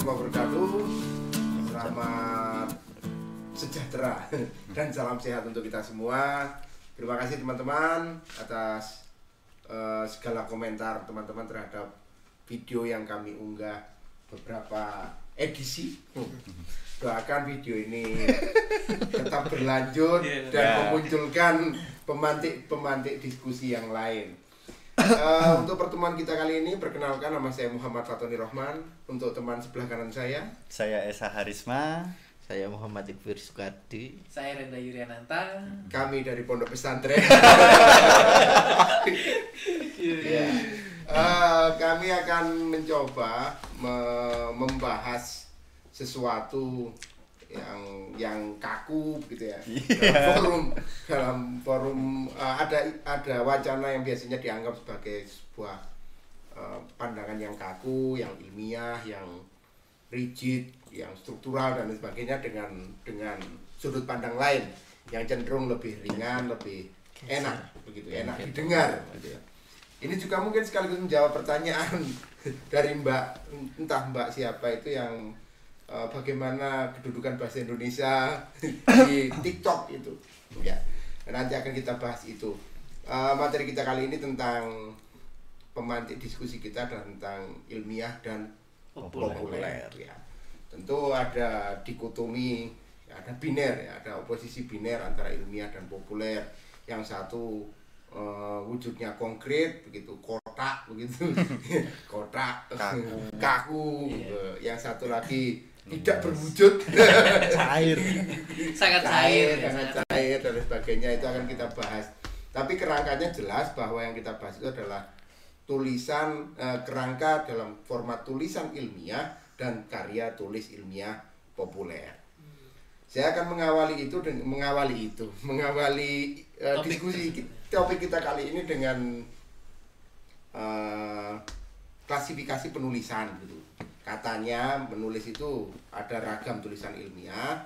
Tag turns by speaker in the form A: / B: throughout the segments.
A: wabarakatuh. Selamat sejahtera dan salam sehat untuk kita semua. Terima kasih teman-teman atas eh, segala komentar teman-teman terhadap video yang kami unggah beberapa edisi. Doakan video ini tetap berlanjut
B: Iya.
A: dan
C: Ya.
A: memunculkan pemantik-pemantik diskusi yang lain. Eh, untuk pertemuan kita kali ini perkenalkan nama saya Muhammad Fatoni Rohman untuk teman sebelah kanan saya
C: Saya Esa Harisma.
D: Saya Muhammad Iqbal Sukardi.
B: Saya Renda Yuriananta.
A: kami dari Pondok Pesantren Ya. Eh, kami akan mencoba me- membahas sesuatu yang yang kaku gitu ya. Dalam forum dalam forum eh, ada ada wacana yang biasanya dianggap sebagai sebuah eh, pandangan yang kaku yang ilmiah yang rigid yang struktural dan sebagainya dengan dengan sudut pandang lain yang cenderung lebih ringan lebih enak begitu enak didengar. gitu ya. Ini juga mungkin sekaligus menjawab pertanyaan dari Mbak entah Mbak siapa itu yang eh, bagaimana kedudukan bahasa Indonesia di TikTok itu. Ya. Nanti akan kita bahas itu. Eh, materi kita kali ini tentang pemantik diskusi kita adalah tentang ilmiah dan
B: Populer.
A: populer. Ya. Tentu ada dikotomi, ada biner ya, ada oposisi biner antara ilmiah dan populer. Yang satu eh, wujudnya konkret begitu kotak begitu kotak
C: Kaku.
A: kaku. Eh, yang satu lagi tidak berwujud.
C: Cair.
B: Sangat cair. ya,
A: sangat cair dan lain sebagainya. Itu akan kita bahas. Tapi kerangkanya jelas bahwa yang kita bahas itu adalah tulisan eh, kerangka dalam format tulisan ilmiah dan karya tulis ilmiah populer. Saya akan mengawali itu dengan mengawali itu mengawali eh,
B: Topik.
A: diskusi topik kita kali ini dengan eh, klasifikasi penulisan gitu katanya menulis itu ada ragam tulisan ilmiah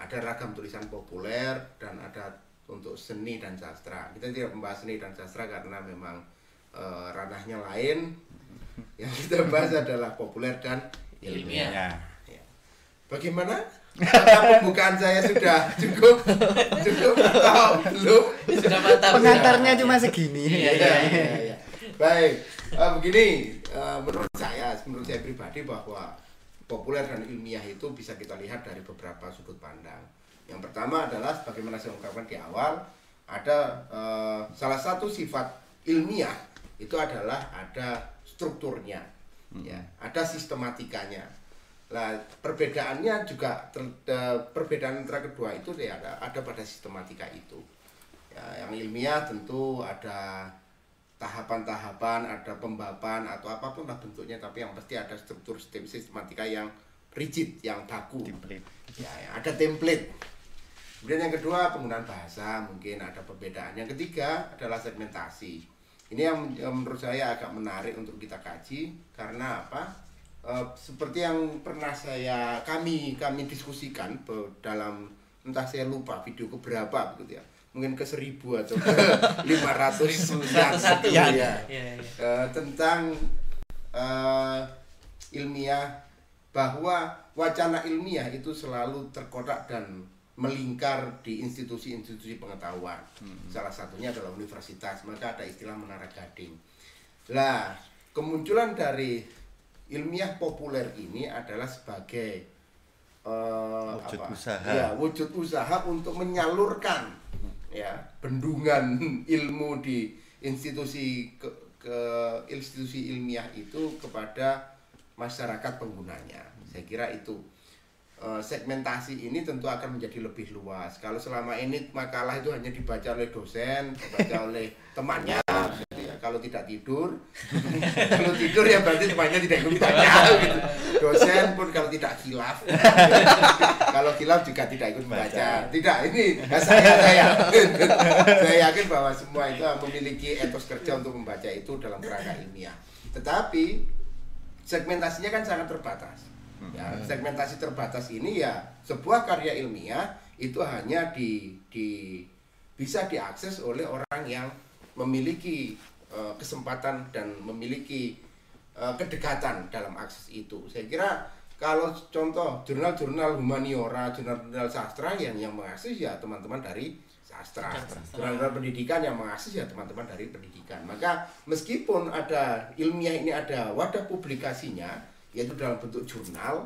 A: ada ragam tulisan populer dan ada untuk seni dan sastra kita tidak membahas seni dan sastra karena memang eh, ranahnya lain yang kita bahas adalah populer dan ilmiah
B: Ilmiah.
C: Ya.
A: Bagaimana? Apakah pembukaan saya sudah cukup? Cukup atau belum?
B: Sudah mantap.
D: Pengantarnya
B: sudah.
D: cuma segini.
B: Iya,
A: Iya, iya, iya. Baik, Eh, begini, eh, menurut saya, menurut saya pribadi bahwa populer dan ilmiah itu bisa kita lihat dari beberapa sudut pandang. Yang pertama adalah, sebagaimana saya ungkapkan di awal, ada eh, salah satu sifat ilmiah itu adalah ada strukturnya, ya, ada sistematikanya. Lah perbedaannya juga ter- perbedaan antara kedua itu ya ada ada pada sistematika itu. Ya, yang ilmiah tentu ada tahapan-tahapan, ada pembapan atau apa pun lah bentuknya, tapi yang pasti ada struktur sistem sistematika yang rigid, yang baku.
C: Template.
A: Ya, ya, ada template. Kemudian yang kedua penggunaan bahasa mungkin ada perbedaan. Yang ketiga adalah segmentasi. Ini yang, menurut saya agak menarik untuk kita kaji karena apa? Eh, seperti yang pernah saya kami kami diskusikan dalam entah saya lupa video keberapa begitu ya mungkin ke seribu atau ke lima ratus
B: Satu-satu.
A: ya,
B: Iya, iya.
A: Eh, tentang eh, ilmiah bahwa wacana ilmiah itu selalu terkotak dan melingkar di institusi-institusi pengetahuan. Salah satunya adalah universitas, maka ada istilah menara gading. Lah, kemunculan dari ilmiah populer ini adalah sebagai eh,
C: Wujud
A: apa?
C: usaha.
A: Ya, wujud usaha untuk menyalurkan ya bendungan ilmu di institusi ke, ke institusi ilmiah itu kepada masyarakat penggunanya. Saya kira itu Eh, segmentasi ini tentu akan menjadi lebih luas. Kalau selama ini makalah itu hanya dibaca oleh dosen, dibaca oleh temannya. Kalau tidak tidur, kalau tidur ya berarti temannya tidak ikut baca. Gitu. Dosen pun kalau tidak khilaf, kalau khilaf juga tidak ikut membaca. Tidak, ini saya saya saya yakin bahwa semua itu memiliki etos kerja untuk membaca itu dalam kerangka ilmiah. Tetapi segmentasinya kan sangat terbatas. Ya, segmentasi terbatas ini ya sebuah karya ilmiah itu hanya di, di bisa diakses oleh orang yang memiliki eh, kesempatan dan memiliki eh, kedekatan dalam akses itu. Saya kira kalau contoh jurnal-jurnal humaniora, jurnal-jurnal sastra yang yang mengakses ya teman-teman dari sastra. Jurnal-jurnal pendidikan yang mengakses ya teman-teman dari pendidikan. Maka meskipun ada ilmiah ini ada wadah publikasinya yaitu dalam bentuk jurnal,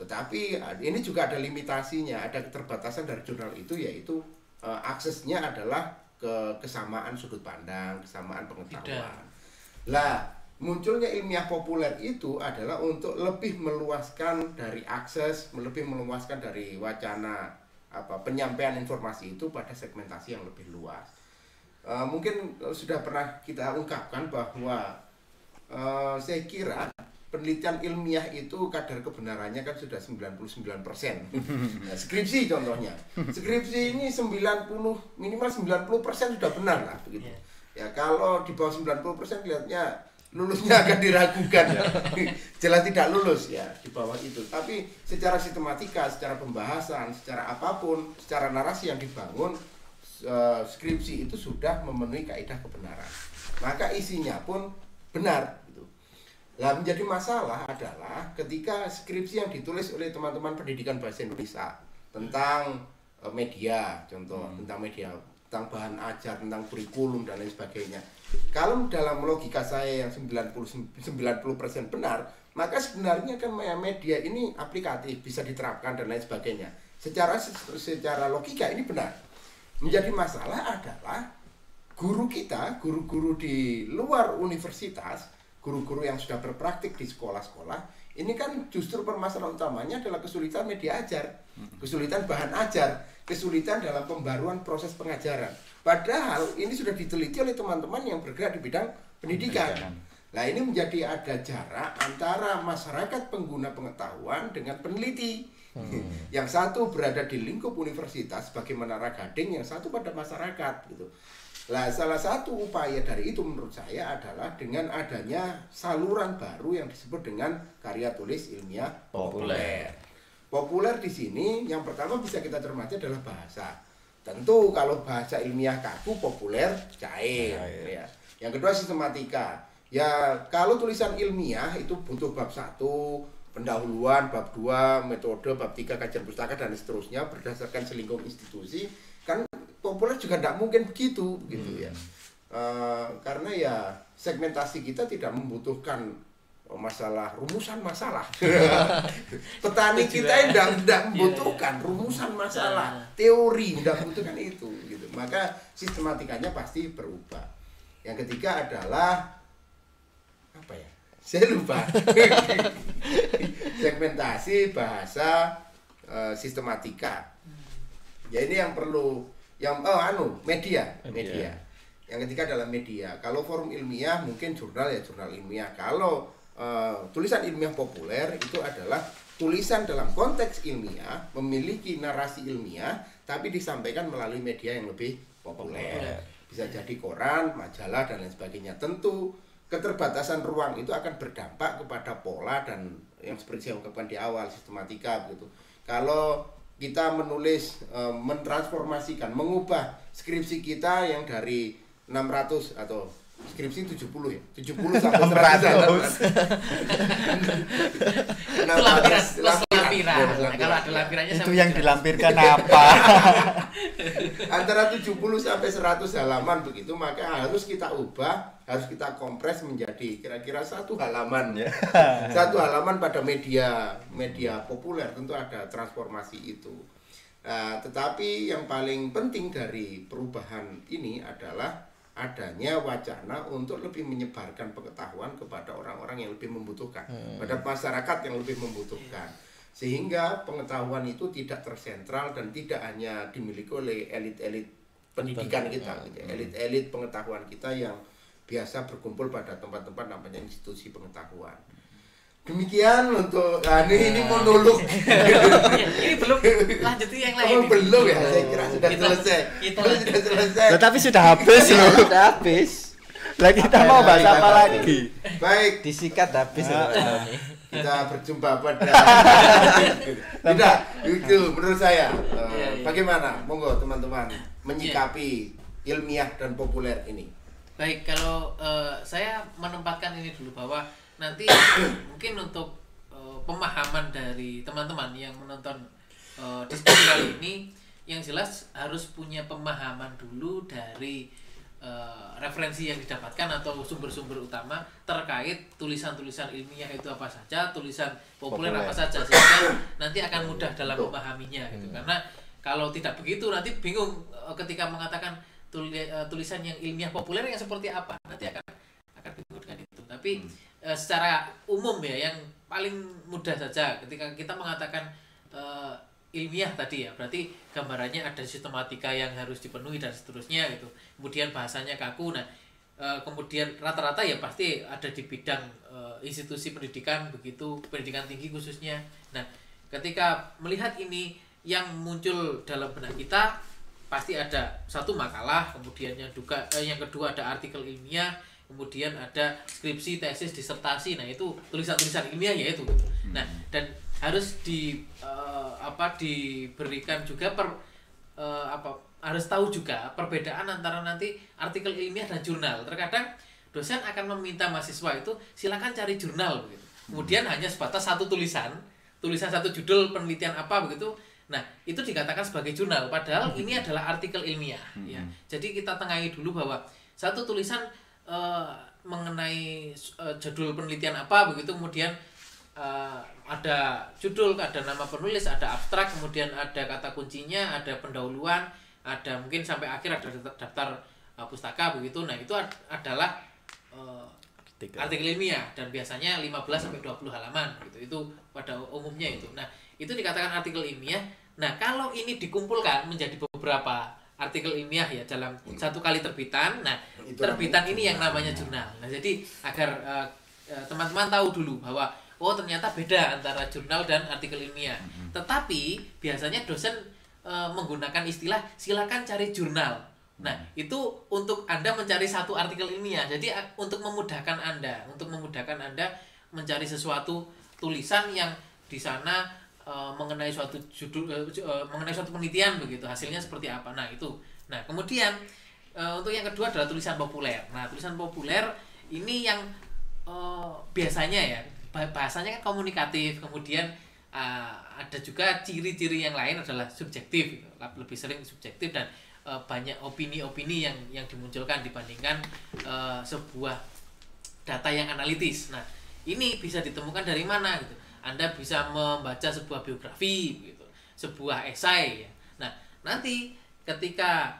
A: tetapi eh, ini juga ada limitasinya, ada keterbatasan dari jurnal itu yaitu aksesnya adalah ke kesamaan sudut pandang, kesamaan pengetahuan. Lah, munculnya ilmiah populer itu adalah untuk lebih meluaskan dari akses, lebih meluaskan dari wacana apa penyampaian informasi itu pada segmentasi yang lebih luas. Eh, mungkin sudah pernah kita ungkapkan bahwa eh, saya kira penelitian ilmiah itu kadar kebenarannya kan sudah 99%. Nah, skripsi contohnya. Skripsi ini 90 minimal 90% sudah benar lah begitu. Ya kalau di bawah 90% kelihatannya lulusnya akan diragukan ya. Jelas tidak lulus ya di bawah itu. Tapi secara sistematika, secara pembahasan, secara apa pun, secara narasi yang dibangun skripsi itu sudah memenuhi kaidah kebenaran. Maka isinya pun benar Lah menjadi masalah adalah ketika skripsi yang ditulis oleh teman-teman pendidikan bahasa Indonesia tentang eh, media, contoh tentang media, tentang bahan ajar, tentang kurikulum dan lain sebagainya. Kalau dalam logika saya yang 90 90% benar, maka sebenarnya kan media ini aplikatif, bisa diterapkan dan lain sebagainya. Secara secara logika ini benar. Menjadi masalah adalah guru kita, guru-guru di luar universitas, guru-guru yang sudah berpraktik di sekolah-sekolah, ini kan justru permasalahan utamanya adalah kesulitan media ajar, kesulitan bahan ajar, kesulitan dalam pembaruan proses pengajaran. Padahal ini sudah diteliti oleh teman-teman yang bergerak di bidang pendidikan.
C: Pendidikan.
A: Nah ini menjadi ada jarak antara masyarakat pengguna pengetahuan dengan peneliti. yang satu berada di lingkup universitas sebagai menara gading, yang satu pada masyarakat gitu. Nah, salah satu upaya dari itu menurut saya adalah dengan adanya saluran baru yang disebut dengan karya tulis ilmiah
D: Populer.
A: Populer di sini yang pertama bisa kita cermati adalah bahasa. Tentu kalau bahasa ilmiah kaku populer cair, ya. Yang kedua sistematika. Ya kalau tulisan ilmiah itu butuh bab satu, pendahuluan, bab 2, metode, bab 3, kajian pustaka dan seterusnya berdasarkan selingkuh institusi populer juga tidak mungkin begitu gitu ya. Eh, karena ya segmentasi kita tidak membutuhkan masalah rumusan masalah. Petani kita tidak tidak membutuhkan rumusan masalah teori tidak membutuhkan itu gitu. Maka sistematikanya pasti berubah. Yang ketiga adalah apa ya? Saya lupa. Segmentasi bahasa eh, sistematika. Ya ini yang perlu yang oh anu media media,
D: Media.
A: yang ketiga adalah media kalau forum ilmiah mungkin jurnal ya jurnal ilmiah kalau eh, tulisan ilmiah populer itu adalah tulisan dalam konteks ilmiah memiliki narasi ilmiah tapi disampaikan melalui media yang lebih populer
D: Populer.
A: bisa jadi koran majalah dan lain sebagainya tentu keterbatasan ruang itu akan berdampak kepada pola dan yang seperti saya ungkapkan di awal sistematika begitu. Kalau kita menulis e, mentransformasikan, mengubah skripsi kita yang dari 600 atau skripsi 70 ya. 70 sampai 100 halaman.
B: Itu lampiran. Nah, kalau ada lampirannya
C: Itu yang dilampirkan apa?
A: antara 70 sampai 100 halaman begitu. Maka harus kita ubah harus kita kompres menjadi kira-kira satu halaman
C: Ya.
A: satu halaman pada media media populer. Tentu ada transformasi itu. Nah, tetapi yang paling penting dari perubahan ini adalah adanya wacana untuk lebih menyebarkan pengetahuan kepada orang-orang yang lebih membutuhkan, pada masyarakat yang lebih membutuhkan, sehingga pengetahuan itu tidak tersentral dan tidak hanya dimiliki oleh elit-elit pendidikan kita, gitu ya. elit-elit pengetahuan kita yang biasa berkumpul pada tempat-tempat namanya institusi pengetahuan. Demikian untuk ah, ini, ini monolog.
B: Ya, ini belum lanjutin yang lain.
A: Oh, belum ya, saya kira sudah
B: Kita-
A: selesai.
B: kita-
A: Oh, sudah selesai.
C: Tapi sudah habis loh.
D: Sudah habis.
C: Lah kita mau bahas apa lagi?
A: Baik,
D: Disikat habis.
C: Ah,
D: loh.
A: Kita berjumpa pada tidak itu menurut saya. Eh,
B: Iya, iya.
A: bagaimana? Monggo teman-teman menyikapi ilmiah dan populer ini.
B: Baik, kalau eh, saya menempatkan ini dulu bahwa nanti mungkin untuk eh, pemahaman dari teman-teman yang menonton eh, diskusi kali ini yang jelas harus punya pemahaman dulu dari eh, referensi yang didapatkan atau sumber-sumber utama terkait tulisan-tulisan ilmiah itu apa saja, tulisan populer,
A: Populer.
B: apa saja sehingga nanti akan mudah dalam
A: Betul.
B: memahaminya gitu. Karena kalau tidak begitu nanti bingung eh, ketika mengatakan eh, tulisan yang ilmiah populer yang seperti apa nanti akan akan bingung dengan itu. Tapi eh, secara umum ya yang paling mudah saja ketika kita mengatakan ilmiah tadi ya berarti gambarannya ada sistematika yang harus dipenuhi dan seterusnya gitu. Kemudian bahasanya kaku. Nah, eh, kemudian rata-rata ya pasti ada di bidang eh, institusi pendidikan begitu pendidikan tinggi khususnya. Nah, ketika melihat ini yang muncul dalam benak kita pasti ada satu makalah, kemudian yang juga eh, yang kedua ada artikel ilmiah, kemudian ada skripsi, tesis, disertasi. Nah, itu tulisan-tulisan ilmiah ya itu. Nah, dan harus di eh, apa diberikan juga per eh, apa harus tahu juga perbedaan antara nanti artikel ilmiah dan jurnal. Terkadang dosen akan meminta mahasiswa itu silakan cari jurnal begitu. Kemudian hanya sebatas satu tulisan, tulisan satu judul penelitian apa begitu. Nah, itu dikatakan sebagai jurnal padahal ini adalah artikel ilmiah ya. Jadi kita tengahi dulu bahwa satu tulisan eh, mengenai eh, judul penelitian apa begitu kemudian eh, ada judul, ada nama penulis, ada abstrak, kemudian ada kata kuncinya, ada pendahuluan, ada mungkin sampai akhir ada daftar, uh, pustaka begitu. Nah, itu ad- adalah uh,
C: Artikel.
B: artikel ilmiah dan biasanya 15 sampai 20 halaman gitu. Itu pada umumnya itu. Nah, itu dikatakan artikel ilmiah. Nah, kalau ini dikumpulkan menjadi beberapa artikel ilmiah ya dalam satu kali terbitan. Nah,
A: Itu
B: terbitan ini yang namanya jurnal. Nah, jadi agar uh, uh, teman-teman tahu dulu bahwa oh ternyata beda antara jurnal dan artikel ilmiah. Tetapi biasanya dosen uh, menggunakan istilah silakan cari jurnal. Nah, itu untuk Anda mencari satu artikel ilmiah. Jadi untuk memudahkan Anda, untuk memudahkan Anda mencari sesuatu tulisan yang di sana uh, mengenai suatu judul ju- uh, mengenai suatu penelitian begitu. Hasilnya seperti apa. Nah, itu. Nah, kemudian uh, untuk yang kedua adalah tulisan populer. Nah, tulisan populer ini yang uh, biasanya ya bahasanya kan komunikatif, kemudian uh, ada juga ciri-ciri yang lain adalah subjektif, gitu. lebih sering subjektif dan uh, banyak opini-opini yang yang dimunculkan dibandingkan uh, sebuah data yang analitis. Nah, ini bisa ditemukan dari mana gitu. Anda bisa membaca sebuah biografi gitu, sebuah esai ya. Nah, nanti ketika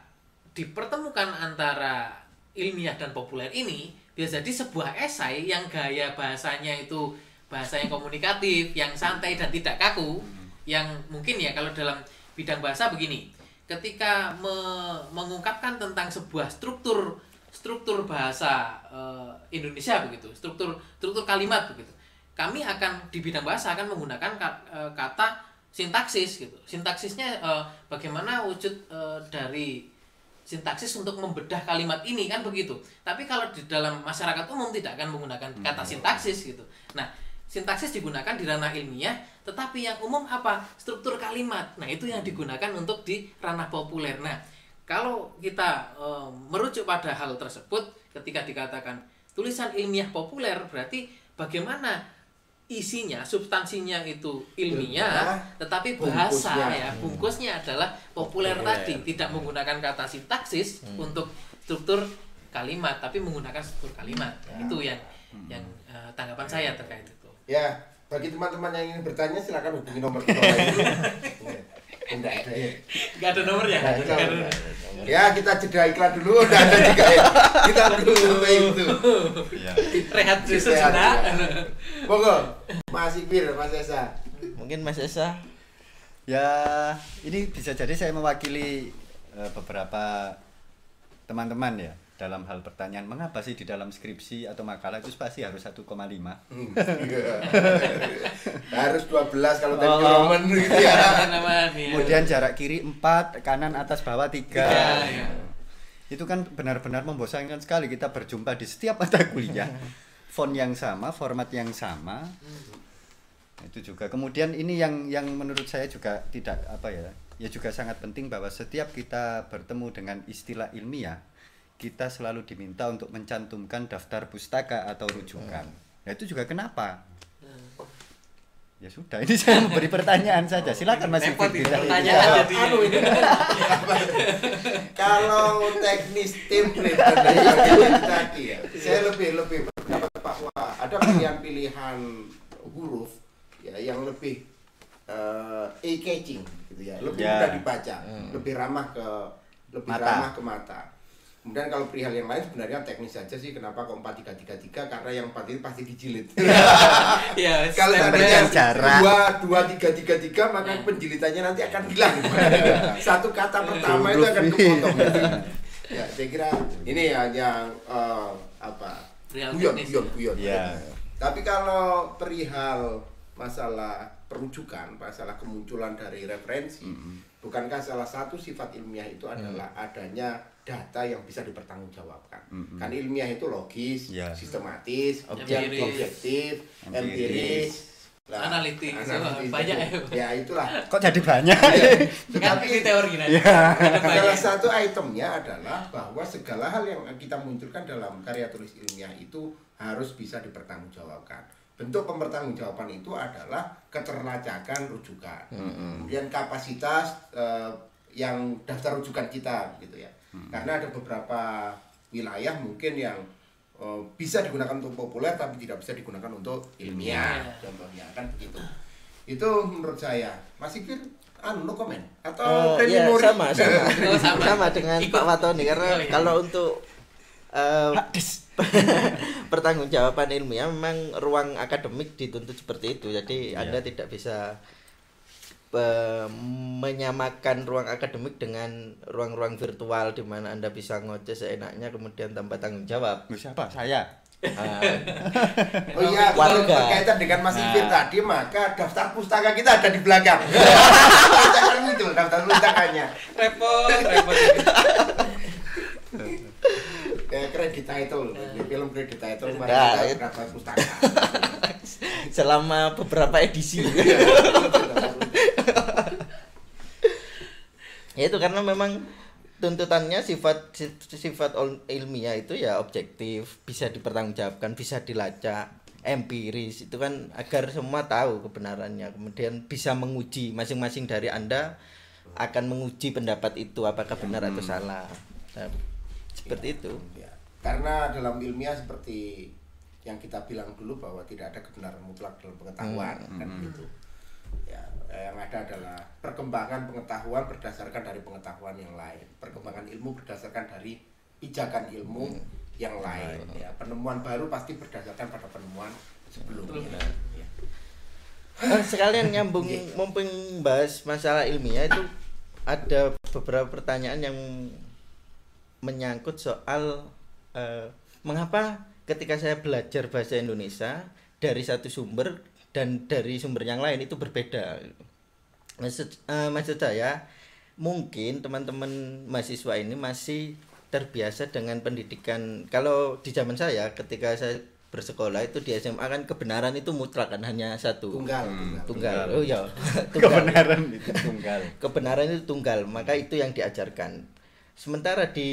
B: dipertemukan antara ilmiah dan populer ini bisa jadi sebuah esai yang gaya bahasanya itu bahasa yang komunikatif, yang santai dan tidak kaku, yang mungkin ya kalau dalam bidang bahasa begini, ketika me- mengungkapkan tentang sebuah struktur struktur bahasa eh, Indonesia begitu, struktur struktur kalimat begitu, kami akan di bidang bahasa akan menggunakan ka- eh, kata sintaksis gitu. Sintaksisnya eh, bagaimana wujud eh, dari sintaksis untuk membedah kalimat ini kan begitu. Tapi kalau di dalam masyarakat umum tidak akan menggunakan kata sintaksis gitu. Nah, sintaksis digunakan di ranah ilmiah, tetapi yang umum apa? Struktur kalimat. Nah, itu yang digunakan untuk di ranah populer. Nah, kalau kita eh, merujuk pada hal tersebut ketika dikatakan tulisan ilmiah populer berarti bagaimana isinya, substansinya itu ilmiah, tetapi bahasa
A: bungkusnya.
B: ya bungkusnya adalah populer,
C: Populer.
B: tadi, tidak menggunakan kata sintaksis untuk struktur kalimat, tapi menggunakan struktur kalimat. Itu yang yang eh, tanggapan saya terkait itu.
A: Ya, bagi teman-teman yang ingin bertanya silakan hubungi nomor ini. Tidak ada ya.
B: Ada nomornya.
A: Nggak ada
B: Nggak ada
A: nomor.
B: nomor.
A: Ya, kita jeda iklan dulu. Tidak ada juga ya. Kita belum sampai itu.
C: Iya.
B: Rehat sejenak.
A: Monggo, Mas Ibir, Mas Esa.
D: Mungkin Mas Esa
C: Ya, ini bisa jadi saya mewakili eh, beberapa teman-teman ya dalam hal pertanyaan mengapa sih di dalam skripsi atau makalah itu pasti harus 1,5
A: Hmm, iya. Harus 12 kalau tadi
C: Oh.
A: Roman gitu ya.
B: Teman-teman, ya.
C: kemudian jarak kiri 4 kanan atas bawah 3
B: Tiga, ya.
C: itu kan benar-benar membosankan sekali kita berjumpa di setiap mata kuliah font yang sama format yang sama itu juga kemudian ini yang yang menurut saya juga tidak apa ya ya juga sangat penting bahwa setiap kita bertemu dengan istilah ilmiah kita selalu diminta untuk mencantumkan daftar pustaka atau rujukan. Nah itu juga kenapa? Ya sudah, ini saya memberi pertanyaan saja. Silakan Mas
B: pertanyaan
C: tidak-
B: jadi.
A: anu ini. Kalau teknis sebagainya tadi ya saya lebih lebih berpendapat bahwa ada pilihan-pilihan huruf ya yang lebih eh eye catching gitu ya. Lebih
C: Ya.
A: mudah dibaca lebih ramah ke lebih
C: Mata.
A: ramah ke mata kemudian kalau perihal yang lain sebenarnya teknis saja sih kenapa kok 4333 karena yang empat ini pasti dijilid.
B: Ya
A: kalau seandainya
C: jarak.
A: dua dua tiga tiga tiga maka penjilitannya nanti akan hilang. Satu kata pertama itu akan kepotong. Ya saya kira ini hanya eh, apa?
B: Real
A: guyon
B: teknis.
A: guyon guyon.
C: Ya.
A: tapi kalau perihal masalah perujukan masalah kemunculan dari referensi bukankah salah satu sifat ilmiah itu adalah adanya data yang bisa dipertanggungjawabkan kan ilmiah itu logis
C: Ya.
A: sistematis
B: Empiris.
A: objek- objektif
C: Empiris.
A: lah,
B: Analitis.
A: analitis
B: Banyak
A: itu.
B: ya.
A: ya itulah
C: Kok jadi banyak?
B: kan ini teori nanti
C: Iya.
A: Salah satu itemnya adalah bahwa segala hal yang kita munculkan dalam karya tulis ilmiah itu harus bisa dipertanggungjawabkan bentuk pempertanggungjawaban itu adalah keterlacakan rujukan kemudian kapasitas eh, yang daftar rujukan kita gitu ya karena ada beberapa wilayah mungkin yang eh, bisa digunakan untuk populer tapi tidak bisa digunakan untuk ilmiah contohnya kan begitu itu menurut saya masih Fir anu no comment atau
D: Oh,
A: preliminary?
D: sama, sama.
B: Oh, sama.
D: sama dengan
B: Ikut.
D: Pak Watoni karena
B: Oh, iya.
D: kalau untuk eh, pertanggungjawaban ilmiah memang ruang akademik dituntut seperti itu. Jadi
C: Iya.
D: Anda tidak bisa eh, menyamakan ruang akademik dengan ruang-ruang virtual di mana Anda bisa ngoceh seenaknya kemudian tanpa tanggung jawab.
C: Siapa? Saya.
D: Ah,
A: Oh iya, kalau berkaitan dengan Mas
C: Nah.
A: Ifir tadi, maka daftar pustaka kita ada di belakang. Kita akan muncul daftar pustakanya.
B: repot repot
A: Kayak kredit title, di film kredit title
D: Nah,
A: kita
D: itu.
A: daftar pustaka.
D: selama beberapa edisi. Ya itu karena memang tuntutannya sifat si- sifat ilmiah itu ya objektif bisa dipertanggungjawabkan bisa dilacak empiris itu kan agar semua tahu kebenarannya. Kemudian bisa menguji masing-masing dari anda akan menguji pendapat itu apakah benar atau salah. Nah, seperti itu.
A: Ya, Karena dalam ilmiah seperti yang kita bilang dulu bahwa tidak ada kebenaran mutlak dalam pengetahuan kan gitu. Ya, yang ada adalah perkembangan pengetahuan berdasarkan dari pengetahuan yang lain. Perkembangan ilmu berdasarkan dari pijakan ilmu yang lain. Ya, penemuan baru pasti berdasarkan pada penemuan sebelumnya. Ya.
D: Eh, sekalian nyambung mumpung bahas masalah ilmiah itu ada beberapa pertanyaan yang menyangkut soal eh, mengapa ketika saya belajar bahasa Indonesia dari satu sumber dan dari sumber yang lain itu berbeda. Maksud, eh, maksud saya mungkin teman-teman mahasiswa ini masih terbiasa dengan pendidikan. Kalau di zaman saya ketika saya bersekolah itu di SMA kan kebenaran itu mutlak kan hanya satu.
A: Tunggal,
C: Hmm,
A: tunggal.
D: tunggal. Oh ya tunggal.
C: Kebenaran itu tunggal.
D: kebenaran itu tunggal maka itu yang diajarkan. Sementara di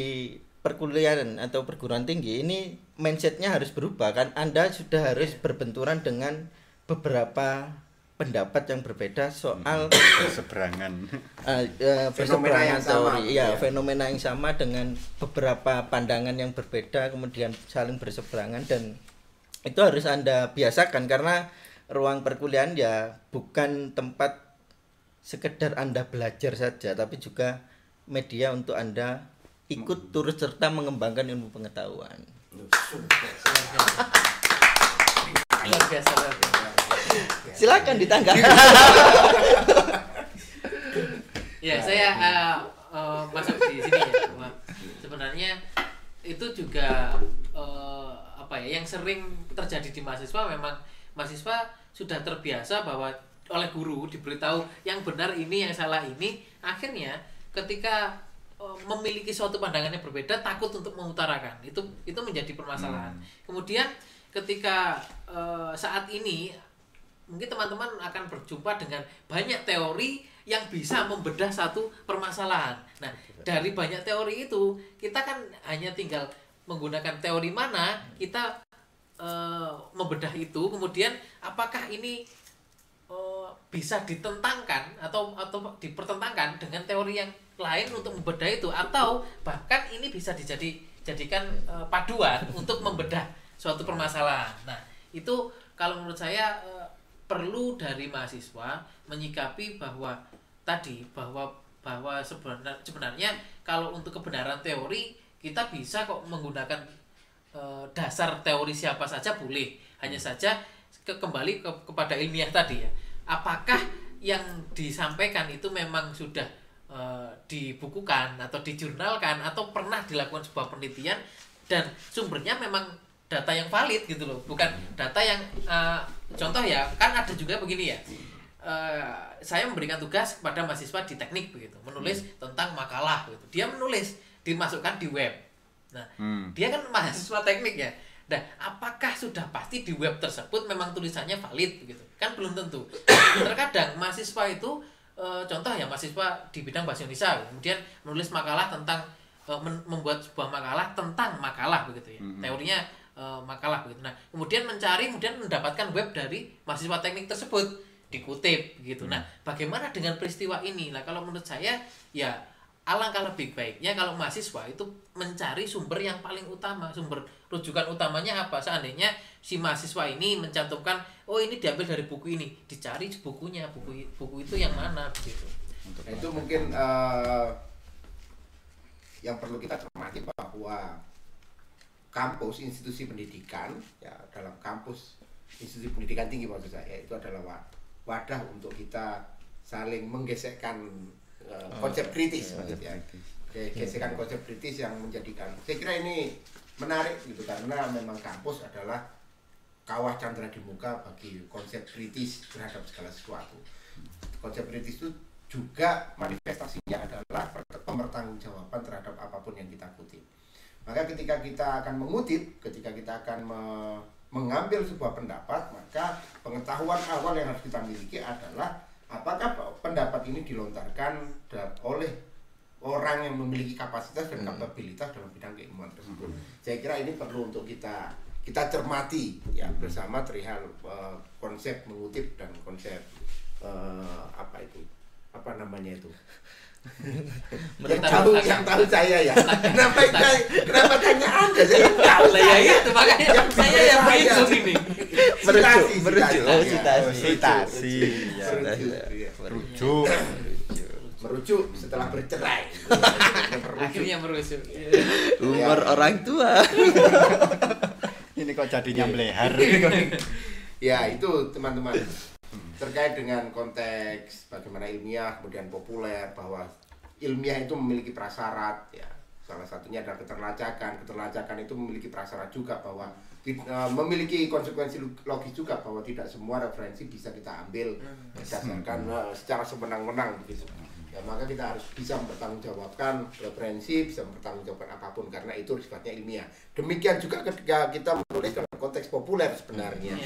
D: perkuliahan atau perguruan tinggi ini mindsetnya harus berubah kan. Anda sudah harus berbenturan dengan beberapa pendapat yang berbeda soal
C: Berseberangan.
D: eh, eh,
A: Fenomena yang sama,
D: teori. Ya
A: ya.
D: fenomena yang sama dengan beberapa pandangan yang berbeda kemudian saling berseberangan dan itu harus anda biasakan karena ruang perkuliahan ya bukan tempat sekedar anda belajar saja tapi juga media untuk anda ikut turut serta mengembangkan ilmu pengetahuan
B: luar biasa luar biasa.
D: silakan ditanggapi.
B: Ya saya eh, eh, masuk di sini ya sebenarnya itu juga eh, apa ya yang sering terjadi di mahasiswa memang mahasiswa sudah terbiasa bahwa oleh guru diberitahu yang benar ini yang salah ini. Akhirnya ketika memiliki suatu pandangan yang berbeda takut untuk mengutarakan. Itu itu menjadi permasalahan. Kemudian ketika eh, saat ini mungkin teman-teman akan berjumpa dengan banyak teori yang bisa membedah satu permasalahan. Nah, dari banyak teori itu kita kan hanya tinggal menggunakan teori mana kita eh, membedah itu, kemudian apakah ini eh, bisa ditentangkan atau atau dipertentangkan dengan teori yang lain untuk membedah itu? Atau bahkan ini bisa dijadi jadikan paduan untuk membedah suatu permasalahan. Nah, itu kalau menurut saya eh, perlu dari mahasiswa menyikapi bahwa tadi bahwa bahwa sebenarnya, sebenarnya kalau untuk kebenaran teori kita bisa kok menggunakan eh, dasar teori siapa saja boleh. Hanya saja ke, kembali ke, kepada ilmiah tadi ya. Apakah yang disampaikan itu memang sudah eh, dibukukan atau dijurnalkan atau pernah dilakukan sebuah penelitian dan sumbernya memang data yang valid gitu loh. Bukan data yang eh, contoh ya kan ada juga begini ya. Eh, saya memberikan tugas kepada mahasiswa di teknik begitu menulis tentang makalah gitu dia menulis dimasukkan di web. Nah
C: Hmm.
B: dia kan mahasiswa teknik ya. Nah apakah sudah pasti di web tersebut memang tulisannya valid begitu? Kan belum tentu. Terkadang mahasiswa itu eh, contoh ya mahasiswa di bidang bahasa Indonesia kemudian menulis makalah tentang men- membuat sebuah makalah tentang makalah begitu ya.
C: Mhm.
B: teorinya eh, makalah begitu. Nah kemudian mencari kemudian mendapatkan web dari mahasiswa teknik tersebut dikutip gitu nah bagaimana dengan peristiwa ini? Nah kalau menurut saya ya alangkah lebih baiknya kalau mahasiswa itu mencari sumber yang paling utama. Sumber rujukan utamanya apa? Seandainya si mahasiswa ini mencantumkan oh ini diambil dari buku ini. Dicari bukunya buku buku itu yang mana begitu.
C: Untuk
A: Nah, itu mungkin eh, yang perlu kita cermati bahwa kampus institusi pendidikan ya dalam kampus institusi pendidikan tinggi maksud saya itu adalah wa- wadah untuk kita saling menggesekkan eh, konsep kritis maksudnya. Ge- gesekan konsep kritis yang menjadikan saya kira ini menarik gitu karena memang kampus adalah kawah candra di muka bagi konsep kritis terhadap segala sesuatu. Konsep kritis itu juga manifestasinya adalah pembertanggungjawaban terhadap apa pun yang kita kutip. Maka ketika kita akan mengutip, ketika kita akan me- mengambil sebuah pendapat, maka pengetahuan awal yang harus kita miliki adalah apakah pendapat ini dilontarkan oleh orang yang memiliki kapasitas dan kapabilitas dalam bidang keilmuan tersebut. Saya kira ini perlu untuk kita kita cermati ya bersama perihal eh, konsep mengutip dan konsep eh, apa itu? Apa namanya itu yang tahu yang tahu saya ya? Kenapa
B: Letakkan.
A: kenapa tanya anda? Saya tahu
B: lah ya itu makanya. Saya yang berhitung ini.
D: Merujuk
A: Citasi,
D: merujuk.
A: Citasi,
D: citasi.
A: merujuk
C: rujuk
A: merujuk setelah bercerai.
B: Akhirnya merujuk.
D: Umur
A: Ya.
D: orang tua.
C: Ini kok jadinya melehar
A: ya itu teman-teman terkait dengan konteks bagaimana ilmiah kemudian populer bahwa ilmiah itu memiliki prasyarat ya. Salah satunya adalah keterlacakan keterlacakan itu memiliki prasyarat juga bahwa eh, memiliki konsekuensi logis juga bahwa tidak semua referensi bisa kita ambil berdasarkan eh, secara semenang-menang begitu ya maka kita harus bisa mempertanggungjawabkan referensi bisa mempertanggungjawabkan apa pun karena itu sifatnya ilmiah. Demikian juga ketika kita menulis dalam konteks populer sebenarnya.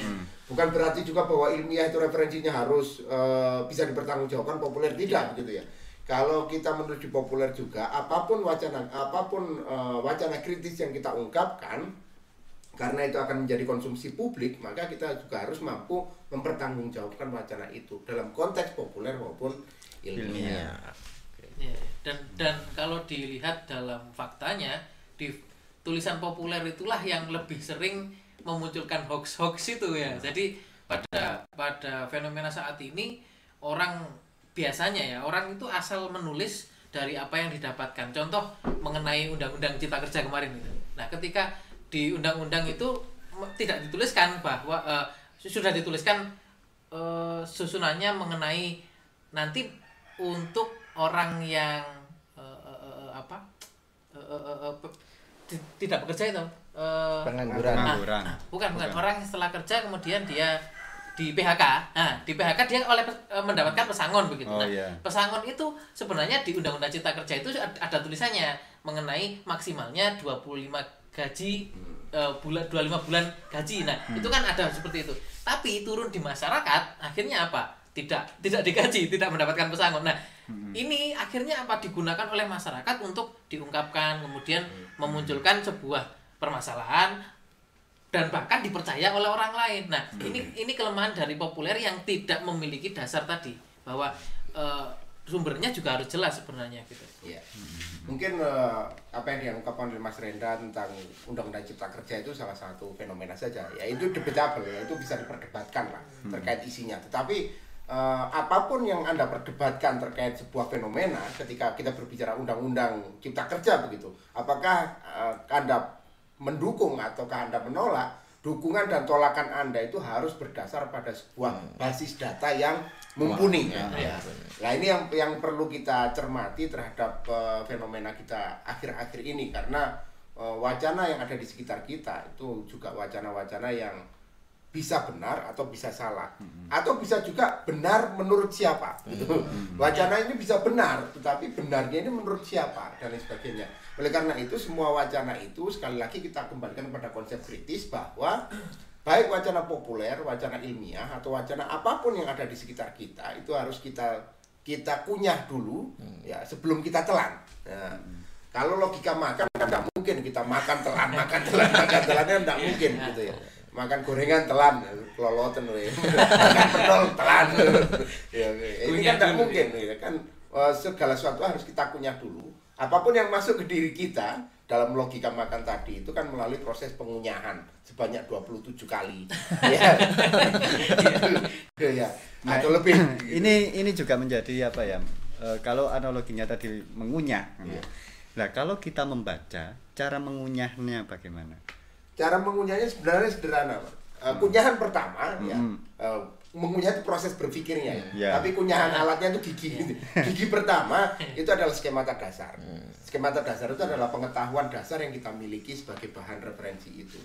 A: Bukan berarti juga bahwa ilmiah itu referensinya harus eh, bisa dipertanggungjawabkan populer tidak begitu ya. Kalau kita menuju populer juga apa pun wacana apa pun eh, wacana kritis yang kita ungkapkan karena itu akan menjadi konsumsi publik maka kita juga harus mampu mempertanggungjawabkan wacana itu dalam konteks populer maupun ilmiah.
B: Ya, dan dan kalau dilihat dalam faktanya di tulisan populer itulah yang lebih sering memunculkan hoax-hoax itu ya. Jadi pada pada fenomena saat ini orang biasanya ya orang itu asal menulis dari apa yang didapatkan. Contoh mengenai undang-undang cipta kerja kemarin itu. Nah, ketika di undang-undang itu tidak dituliskan bahwa eh, sudah dituliskan eh, susunannya mengenai nanti untuk orang yang eh, eh, eh, apa eh, pe- ti- tidak bekerja itu eh,
D: pengangguran
B: nah,
C: Pengangguran.
B: nah, bukan, bukan
C: Bukan.
B: orang yang setelah kerja kemudian dia di PHK nah di PHK dia oleh eh, mendapatkan pesangon begitu
C: Oh,
B: nah
C: iya.
B: pesangon itu sebenarnya di undang-undang cipta kerja itu ada ada tulisannya mengenai maksimalnya 25 gaji eh, bulan 25 bulan gaji nah
C: Hmm.
B: itu kan ada seperti itu tapi turun di masyarakat akhirnya apa tidak tidak digaji tidak mendapatkan pesangon nah
C: Hmm.
B: ini akhirnya apa digunakan oleh masyarakat untuk diungkapkan kemudian
C: Hmm.
B: memunculkan sebuah permasalahan dan bahkan dipercaya oleh orang lain. Nah, ini ini kelemahan dari populer yang tidak memiliki dasar tadi bahwa eh, sumbernya juga harus jelas sebenarnya gitu.
A: Iya. Mungkin eh, apa yang diungkapkan oleh Mas Renda tentang Undang-Undang Cipta Kerja itu salah satu fenomena saja. Ya itu debatable ya, itu bisa diperdebatkan lah terkait isinya. Tetapi eh, apa pun yang Anda perdebatkan terkait sebuah fenomena ketika kita berbicara Undang-Undang Cipta Kerja begitu, apakah eh, Anda mendukung ataukah Anda menolak? Dukungan dan tolakan Anda itu harus berdasar pada sebuah basis data yang mumpuni.
D: Wah,
A: ya. Nah ini yang yang perlu kita cermati terhadap eh, fenomena kita akhir-akhir ini karena eh, wacana yang ada di sekitar kita itu juga wacana-wacana yang bisa benar atau bisa salah atau bisa juga benar menurut siapa gitu. Wacana ini bisa benar tetapi benarnya ini menurut siapa dan lain sebagainya. Oleh karena itu semua wacana itu sekali lagi kita kembalikan kepada konsep kritis bahwa baik wacana populer, wacana ilmiah atau wacana apa pun yang ada di sekitar kita itu harus kita kita kunyah dulu ya sebelum kita telan. Nah, Kalau logika makan kan tidak mungkin kita makan telan, makan telan, makan telannya tidak mungkin gitu ya. Makan gorengan telan, keloloten we. Makan pentol telan. ya. Ini
B: Kunyah
A: kan tidak mungkin ya kan eh, segala sesuatu harus kita kunyah dulu. Apa pun yang masuk ke diri kita dalam logika makan tadi itu kan melalui proses pengunyahan sebanyak 27 kali. ya. ya. Atau lebih. gitu.
C: ini ini juga menjadi apa ya eh, kalau analoginya tadi mengunyah
A: Iya.
C: nah kalau kita membaca cara mengunyahnya bagaimana
A: Cara mengunyahnya sebenarnya sederhana, Pak. Eh, kunyahan pertama ya.
C: Hmm.
A: eh, mengunyah itu proses berpikirnya ya.
C: Ya.
A: Tapi kunyahan alatnya itu gigi. Gigi pertama itu adalah skemata dasar. Skemata dasar itu adalah pengetahuan dasar yang kita miliki sebagai bahan referensi itu.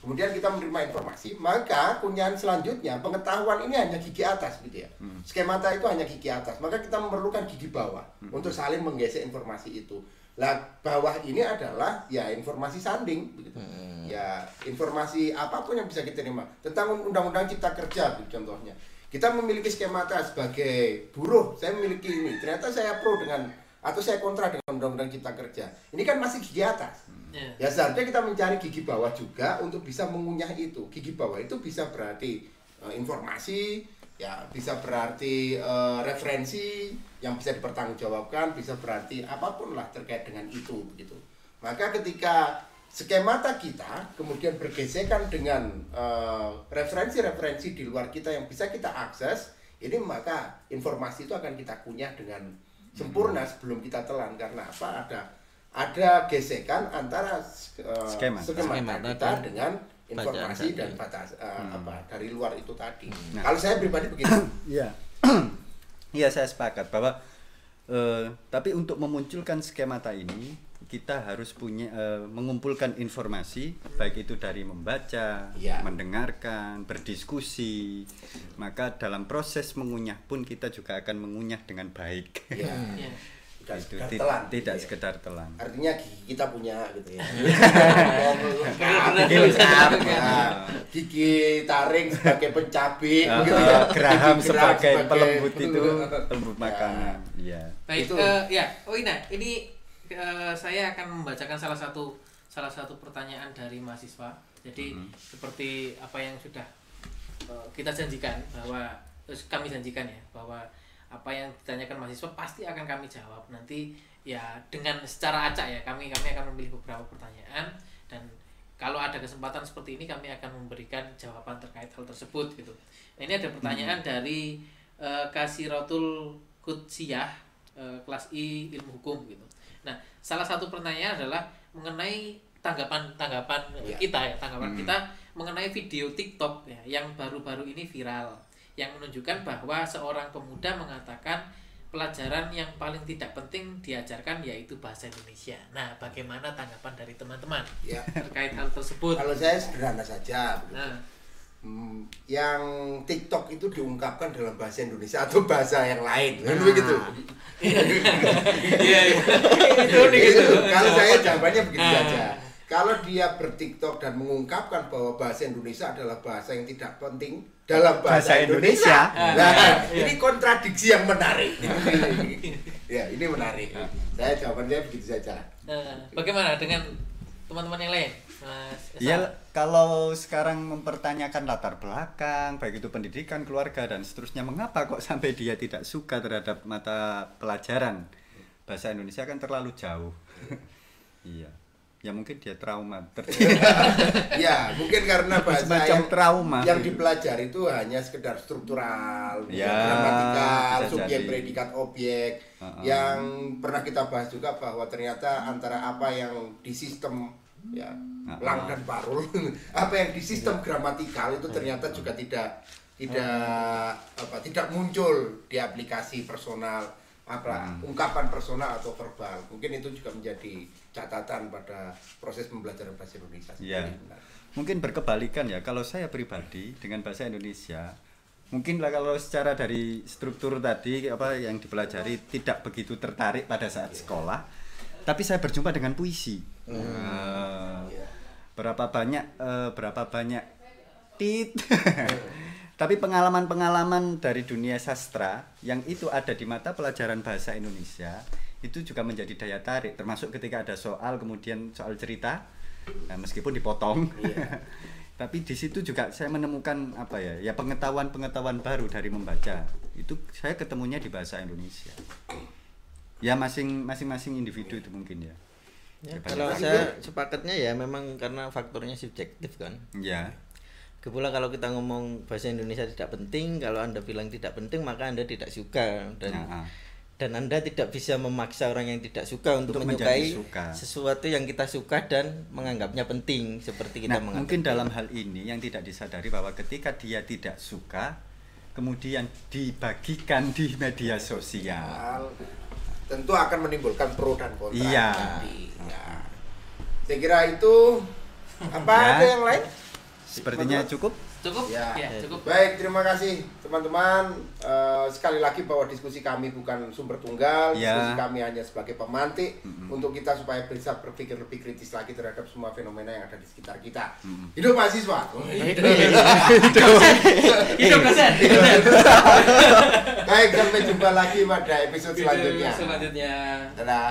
A: Kemudian kita menerima informasi, maka kunyahan selanjutnya pengetahuan ini hanya gigi atas gitu ya. Skemata itu hanya gigi atas, maka kita memerlukan gigi bawah untuk saling menggesek informasi itu. Lah bawah ini adalah ya informasi sanding begitu. Ya informasi apa pun yang bisa kita terima tentang undang-undang cipta kerja gitu, contohnya. Kita memiliki skemata sebagai buruh, saya memiliki ini. Ternyata saya pro dengan atau saya kontra dengan undang-undang cipta kerja. Ini kan masih gigi atas.
B: Ya.
A: Ya seharusnya kita mencari gigi bawah juga untuk bisa mengunyah itu. Gigi bawah itu bisa berarti eh, informasi, ya bisa berarti eh, referensi yang bisa dipertanggungjawabkan, bisa berarti apa pun lah terkait dengan itu begitu. Maka ketika skemata kita kemudian bergesekan dengan eh, referensi-referensi di luar kita yang bisa kita akses, ini maka informasi itu akan kita kunyah dengan sempurna sebelum kita telan karena apa ada ada gesekan antara eh,
C: Skema.
A: skemata
D: Skema
A: kita dengan informasi dan batas eh, apa dari luar itu tadi.
C: Nah.
A: Kalau saya pribadi begitu.
C: Iya, iya saya sepakat bahwa eh, tapi untuk memunculkan skemata ini kita harus punya eh, mengumpulkan informasi baik itu dari membaca,
A: Iya.
C: mendengarkan, berdiskusi. Maka dalam proses mengunyah pun kita juga akan mengunyah dengan baik.
A: Ya,
B: Ya.
A: Tidak
C: Itu
A: sekedar
C: ti-
A: telan.
C: tidak
A: gitu ya.
C: sekedar telan.
A: Artinya gigi kita punya gitu ya. Gigi lengkap, ya. Gigi taring sebagai pencabai
C: Ah,
A: gitu ya.
C: geraham
A: Gigi
C: sebagai
A: sebagai-
C: pelembut itu pelembut
A: Ya.
C: makanan. Iya.
B: Baik,
A: Itu.
B: eh, ya, oh Ina, ini eh, saya akan membacakan salah satu salah satu pertanyaan dari mahasiswa. Jadi seperti apa yang sudah eh, kita janjikan bahwa terus kami janjikan ya bahwa apa yang ditanyakan mahasiswa pasti akan kami jawab nanti ya dengan secara acak ya kami kami akan memilih beberapa pertanyaan dan kalau ada kesempatan seperti ini kami akan memberikan jawaban terkait hal tersebut gitu. Nah, ini ada pertanyaan dari eh, Kasiratul Kutsiyah eh, kelas I ilmu hukum gitu. Nah, salah satu pertanyaan adalah mengenai tanggapan-tanggapan
A: Iya.
B: kita ya, tanggapan kita mengenai video TikTok ya yang baru-baru ini viral yang menunjukkan bahwa seorang pemuda mengatakan pelajaran yang paling tidak penting diajarkan yaitu bahasa Indonesia. Nah, bagaimana tanggapan dari teman-teman
A: Ya.
B: terkait hal tersebut?
A: Kalau saya sederhana saja. begitu.
B: Nah,
A: Hmm, yang TikTok itu diungkapkan dalam bahasa Indonesia atau bahasa yang lain, kan
C: Nah.
A: begitu.
B: iya, iya. itu unik
A: Itu,
B: itu.
A: Kalau saya jawabannya begitu
B: Ah.
A: saja. Kalau dia bertiktok dan mengungkapkan bahwa bahasa Indonesia adalah bahasa yang tidak penting dalam bahasa,
C: Bahasa Indonesia.
A: Indonesia, nah, ini kontradiksi yang menarik. ya, ini menarik. Saya jawabannya begitu saja.
B: Nah, bagaimana dengan teman-teman yang lain mas?
C: Ya kalau sekarang mempertanyakan latar belakang, baik itu pendidikan, keluarga dan seterusnya, mengapa kok sampai dia tidak suka terhadap mata pelajaran bahasa Indonesia kan terlalu jauh. iya. Ya mungkin dia trauma.
A: Ya mungkin karena bahasa
C: Semacam
A: yang,
C: trauma.
A: yang dipelajari itu hanya sekedar struktural,
C: Ya,
A: gramatikal,
C: bisa
A: subjek, predikat, objek.
C: Uh-uh.
A: Yang pernah kita bahas juga bahwa ternyata antara apa yang di sistem ya
C: Uh-uh.
A: lang dan parul, apa yang di sistem gramatikal itu ternyata juga tidak tidak apa tidak muncul di aplikasi personal apa
C: Hmm.
A: ungkapan personal atau verbal mungkin itu juga menjadi catatan pada proses pembelajaran bahasa Indonesia.
C: Iya.
A: sebenarnya.
C: mungkin berkebalikan ya kalau saya pribadi dengan bahasa Indonesia mungkin lah kalau secara dari struktur tadi apa yang dipelajari tidak begitu tertarik pada saat sekolah tapi saya berjumpa dengan puisi. Eh, berapa banyak eh, berapa banyak tit. Tapi pengalaman-pengalaman dari dunia sastra yang itu ada di mata pelajaran bahasa Indonesia itu juga menjadi daya tarik termasuk ketika ada soal kemudian soal cerita nah, meskipun dipotong. Tapi di situ juga saya menemukan apa ya ya pengetahuan-pengetahuan baru dari membaca. Itu saya ketemunya di bahasa Indonesia. Ya masing masing-masing individu itu mungkin ya.
D: Ya, kalau saya sepakatnya ya memang karena faktornya subjektif kan.
C: ya.
D: Kepula kalau kita ngomong bahasa Indonesia tidak penting, kalau Anda bilang tidak penting maka Anda tidak suka dan
C: Nah, ah.
D: Dan Anda tidak bisa memaksa orang yang tidak suka untuk,
C: Untuk
D: menyukai
C: suka.
D: sesuatu yang kita suka dan menganggapnya penting seperti kita
C: Nah,
D: menganggap
C: mungkin dalam hal ini yang tidak disadari bahwa ketika dia tidak suka, kemudian dibagikan di media sosial.
A: Tentu akan menimbulkan pro dan kontra
C: Iya.
A: ya. saya kira itu apa
C: Ya.
A: ada yang lain
C: Sepertinya cukup.
B: Cukup
A: Ya.
B: ya, cukup
A: Baik, terima kasih teman-teman. Eh, sekali lagi bahwa diskusi kami bukan sumber tunggal,
C: Ya.
A: diskusi kami hanya sebagai pemantik untuk kita supaya bisa berpikir lebih kritis lagi terhadap semua fenomena yang ada di sekitar kita. Hidup mahasiswa.
B: hidup dosen
A: Baik, sampai jumpa lagi pada episode selanjutnya.
B: selanjutnya
A: Dadah.